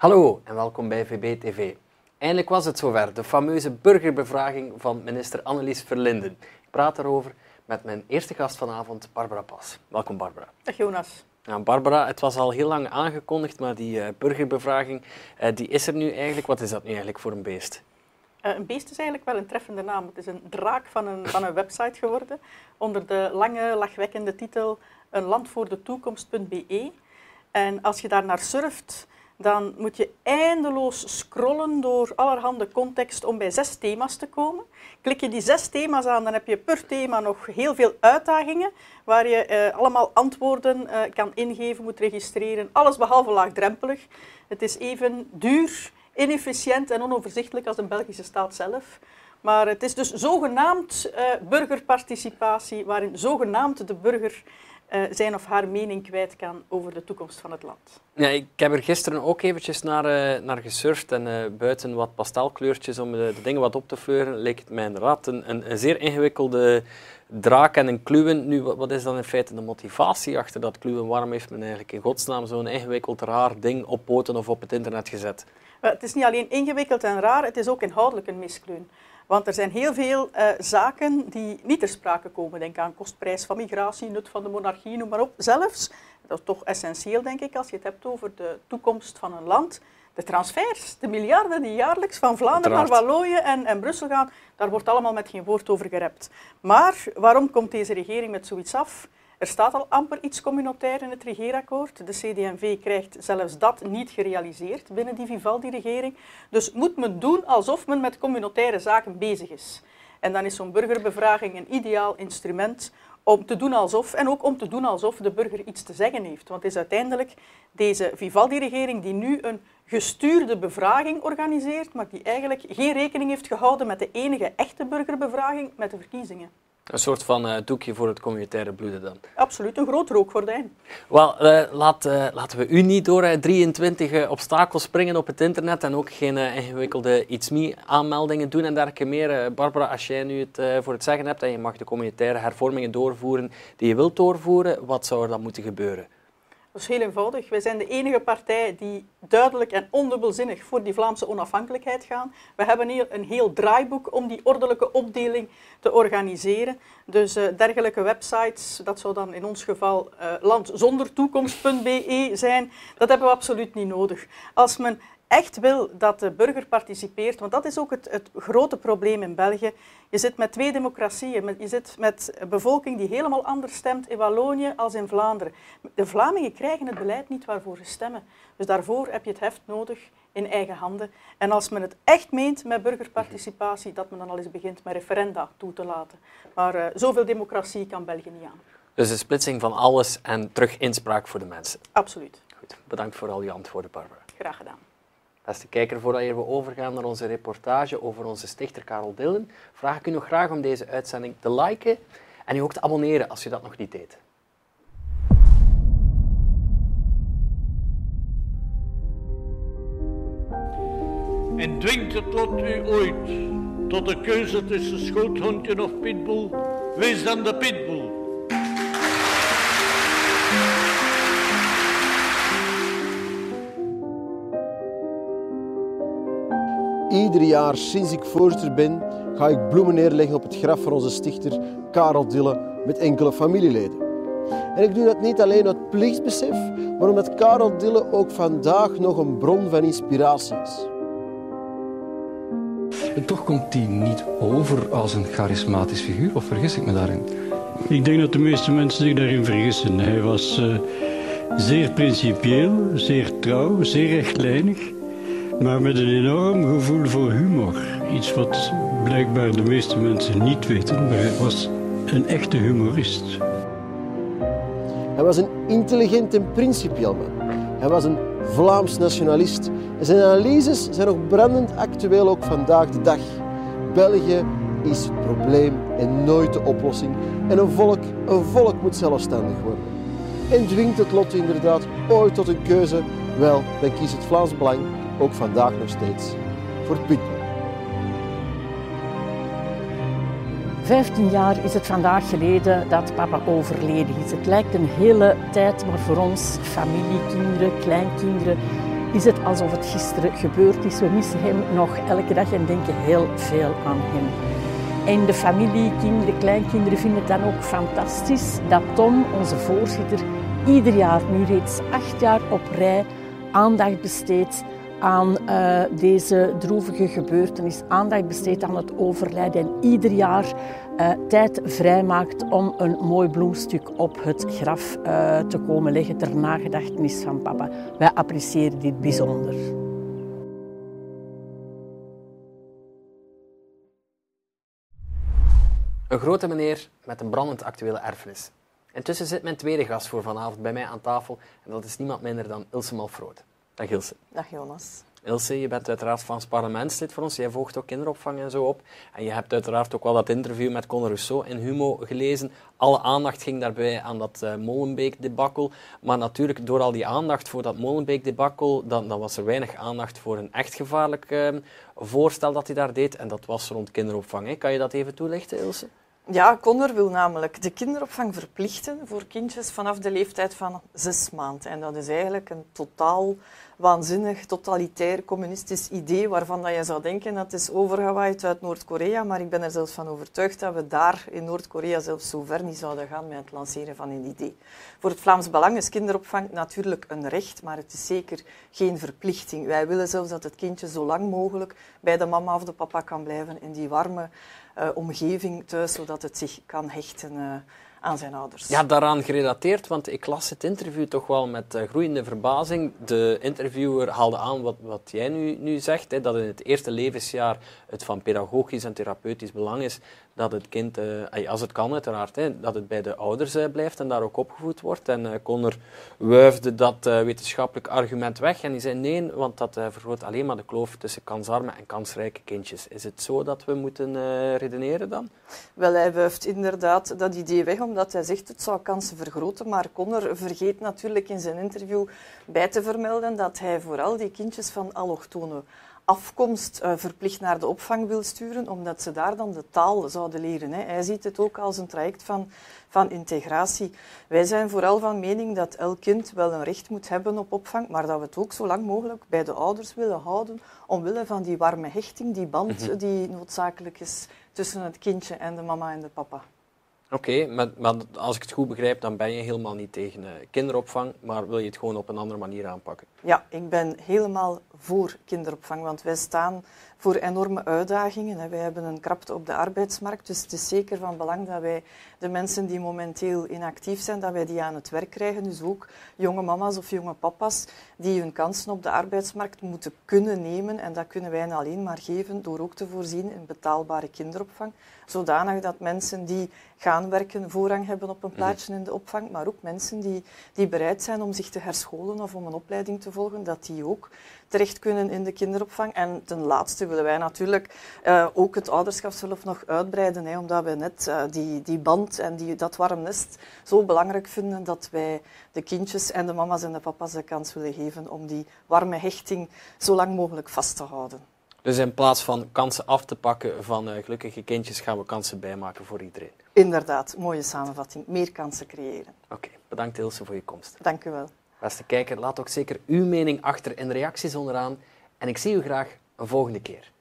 Hallo en welkom bij VB-TV. Eindelijk was het zover, de fameuze burgerbevraging van minister Annelies Verlinden. Ik praat erover met mijn eerste gast vanavond, Barbara Pas. Welkom Barbara. Dag Jonas. Nou, Barbara, het was al heel lang aangekondigd, maar die uh, burgerbevraging uh, die is er nu eigenlijk. Wat is dat nu eigenlijk voor een beest? Uh, een beest is eigenlijk wel een treffende naam. Het is een draak van een, van een website geworden onder de lange, lachwekkende titel een land voor de toekomst.be. En als je daar naar surft, dan moet je eindeloos scrollen door allerhande context om bij zes thema's te komen. Klik je die zes thema's aan, dan heb je per thema nog heel veel uitdagingen waar je eh, allemaal antwoorden eh, kan ingeven, moet registreren. Alles behalve laagdrempelig. Het is even duur, inefficiënt en onoverzichtelijk als de Belgische staat zelf. Maar het is dus zogenaamd uh, burgerparticipatie, waarin zogenaamd de burger uh, zijn of haar mening kwijt kan over de toekomst van het land. Ja, ik heb er gisteren ook eventjes naar, uh, naar gesurfd en uh, buiten wat pastelkleurtjes om de, de, dingen wat op te fleuren, leek het mij inderdaad een, een, een zeer ingewikkelde draak en een kluwen. Nu, wat is dan in feite de motivatie achter dat kluwen? Waarom heeft men eigenlijk in godsnaam zo'n ingewikkeld raar ding op poten of op het internet gezet? Het is niet alleen ingewikkeld en raar, het is ook inhoudelijk een miskleun. Want er zijn heel veel uh, zaken die niet ter sprake komen. Denk aan kostprijs van migratie, nut van de monarchie, noem maar op. Zelfs, dat is toch essentieel denk ik als je het hebt over de toekomst van een land. De transfers, de miljarden die jaarlijks van Vlaanderen naar Wallonië en, en Brussel gaan, daar wordt allemaal met geen woord over gerept. Maar waarom komt deze regering met zoiets af? Er staat al amper iets communautair in het regeerakkoord. De CD&V krijgt zelfs dat niet gerealiseerd binnen die Vivaldi-regering. Dus moet men doen alsof men met communautaire zaken bezig is. En dan is zo'n burgerbevraging een ideaal instrument om te doen alsof, en ook om te doen alsof de burger iets te zeggen heeft. Want het is uiteindelijk deze Vivaldi-regering die nu een gestuurde bevraging organiseert, maar die eigenlijk geen rekening heeft gehouden met de enige echte burgerbevraging, met de verkiezingen. Een soort van uh, doekje voor het communitaire bloeden dan. Absoluut, een groot rookgordijn. Wel, uh, laat, uh, laten we u niet door 23 obstakels springen op het internet en ook geen ingewikkelde iets me aanmeldingen doen en dergelijke meer. Barbara, als jij nu het voor het zeggen hebt en je mag de communitaire hervormingen doorvoeren die je wilt doorvoeren, wat zou er dan moeten gebeuren? Dat is heel eenvoudig. Wij zijn de enige partij die duidelijk en ondubbelzinnig voor die Vlaamse onafhankelijkheid gaan. We hebben hier een heel draaiboek om die ordelijke opdeling te organiseren. Dus uh, dergelijke websites, dat zou dan in ons geval uh, landzondertoekomst.be zijn, dat hebben we absoluut niet nodig. Als men echt wil dat de burger participeert, want dat is ook het, het, grote probleem in België. Je zit met twee democratieën, je zit met een bevolking die helemaal anders stemt in Wallonië als in Vlaanderen. De Vlamingen krijgen het beleid niet waarvoor ze stemmen. Dus daarvoor heb je het heft nodig in eigen handen. En als men het echt meent met burgerparticipatie, dat men dan al eens begint met referenda toe te laten. Maar uh, zoveel democratie kan België niet aan. Dus de splitsing van alles en terug inspraak voor de mensen. Absoluut. Goed, bedankt voor al die antwoorden, Barbara. Graag gedaan. Beste kijker, voordat we overgaan naar onze reportage over onze stichter Karel Dillen, vraag ik u nog graag om deze uitzending te liken en u ook te abonneren als je dat nog niet deed. En dwingt het lot u ooit tot de keuze tussen schoothondje of pitbull, wees dan de pitbull. Ieder jaar sinds ik voorzitter ben, ga ik bloemen neerleggen op het graf van onze stichter Karel Dille met enkele familieleden. En ik doe dat niet alleen uit plichtsbesef, maar omdat Karel Dille ook vandaag nog een bron van inspiratie is. En toch komt hij niet over als een charismatisch figuur, of vergis ik me daarin? Ik denk dat de meeste mensen zich daarin vergissen. Hij was uh, zeer principieel, zeer trouw, zeer rechtlijnig. Maar met een enorm gevoel voor humor. Iets wat blijkbaar de meeste mensen niet weten, maar hij was een echte humorist. Hij was een intelligent en principieel man. Hij was een Vlaams nationalist. En zijn analyses zijn nog brandend actueel ook vandaag de dag. België is het probleem en nooit de oplossing. En een volk, een volk moet zelfstandig worden. En dwingt het lot inderdaad ooit tot een keuze? Wel, dan kiest het Vlaams Belang ook vandaag nog steeds voor pitbull. Vijftien jaar is het vandaag geleden dat papa overleden is. Het lijkt een hele tijd, maar voor ons, familie, kinderen, kleinkinderen, is het alsof het gisteren gebeurd is. We missen hem nog elke dag en denken heel veel aan hem. En de familie, kinderen, kleinkinderen vinden het dan ook fantastisch dat Tom, onze voorzitter, ieder jaar, nu reeds acht jaar op rij, aandacht besteedt aan uh, deze droevige gebeurtenis, aandacht besteedt aan het overlijden en ieder jaar uh, tijd vrijmaakt om een mooi bloemstuk op het graf uh, te komen leggen ter nagedachtenis van papa. Wij appreciëren dit bijzonder. Een grote meneer met een brandend actuele erfenis. Intussen zit mijn tweede gast voor vanavond bij mij aan tafel en dat is niemand minder dan Ilse Malfroot. Dag Ilse. Dag Jonas. Ilse, je bent uiteraard Frans parlementslid voor ons. Jij volgt ook kinderopvang en zo op. En je hebt uiteraard ook wel dat interview met Conor Rousseau in Humo gelezen. Alle aandacht ging daarbij aan dat uh, Molenbeek-debakkel. Maar natuurlijk, door al die aandacht voor dat Molenbeek-debakkel, dan, dan, was er weinig aandacht voor een echt gevaarlijk uh, voorstel dat hij daar deed. En dat was rond kinderopvang. Hè. Kan je dat even toelichten, Ilse? Ja, Connor wil namelijk de kinderopvang verplichten voor kindjes vanaf de leeftijd van zes maanden. En dat is eigenlijk een totaal waanzinnig, totalitair, communistisch idee waarvan dat je zou denken dat is overgewaaid uit Noord-Korea. Maar ik ben er zelfs van overtuigd dat we daar in Noord-Korea zelfs zo ver niet zouden gaan met het lanceren van een idee. Voor het Vlaams Belang is kinderopvang natuurlijk een recht, maar het is zeker geen verplichting. Wij willen zelfs dat het kindje zo lang mogelijk bij de mama of de papa kan blijven in die warme omgeving thuis, zodat het zich kan hechten uh, aan zijn ouders. Ja, daaraan gerelateerd, want ik las het interview toch wel met uh, groeiende verbazing. De interviewer haalde aan wat, wat jij nu, nu zegt, hè, dat in het eerste levensjaar het van pedagogisch en therapeutisch belang is dat het kind, uh, als het kan uiteraard, hè, dat het bij de ouders uh, blijft en daar ook opgevoed wordt. En uh, Connor wuifde dat wetenschappelijk argument weg en die zei nee, want dat vergroot alleen maar de kloof tussen kansarme en kansrijke kindjes. Is het zo dat we moeten redeneren dan? Wel, hij wuift inderdaad dat idee weg, omdat hij zegt het zou kansen vergroten, maar Connor vergeet natuurlijk in zijn interview bij te vermelden dat hij vooral die kindjes van allochtonen afkomst uh, verplicht naar de opvang wil sturen, omdat ze daar dan de taal zouden leren. Hè. Hij ziet het ook als een traject van, van integratie. Wij zijn vooral van mening dat elk kind wel een recht moet hebben op opvang, maar dat we het ook zo lang mogelijk bij de ouders willen houden, omwille van die warme hechting, die band mhm. die noodzakelijk is tussen het kindje en de mama en de papa. Oké, maar, maar, als ik het goed begrijp, dan ben je helemaal niet tegen uh, kinderopvang, maar wil je het gewoon op een andere manier aanpakken? Ja, ik ben helemaal voor kinderopvang, want wij staan voor enorme uitdagingen. Wij hebben een krapte op de arbeidsmarkt, dus het is zeker van belang dat wij de mensen die momenteel inactief zijn, dat wij die aan het werk krijgen. Dus ook jonge mama's of jonge papa's die hun kansen op de arbeidsmarkt moeten kunnen nemen. En dat kunnen wij alleen maar geven door ook te voorzien in betaalbare kinderopvang. Zodanig dat mensen die gaan werken voorrang hebben op een plaatsje in de opvang, maar ook mensen die, die bereid zijn om zich te herscholen of om een opleiding te volgen, dat die ook terecht kunnen in de kinderopvang. En ten laatste willen wij natuurlijk uh, ook het ouderschapsverlof nog uitbreiden, hè, omdat we net uh, die, die band en die, dat warm nest zo belangrijk vinden dat wij de kindjes en de mama's en de papa's de kans willen geven om die warme hechting zo lang mogelijk vast te houden. Dus in plaats van kansen af te pakken van uh, gelukkige kindjes, gaan we kansen bijmaken voor iedereen. Inderdaad, mooie samenvatting. Meer kansen creëren. Oké, bedankt Ilse voor je komst. Dank u wel. Beste kijker, laat ook zeker uw mening achter in de reacties onderaan. En ik zie u graag een volgende keer.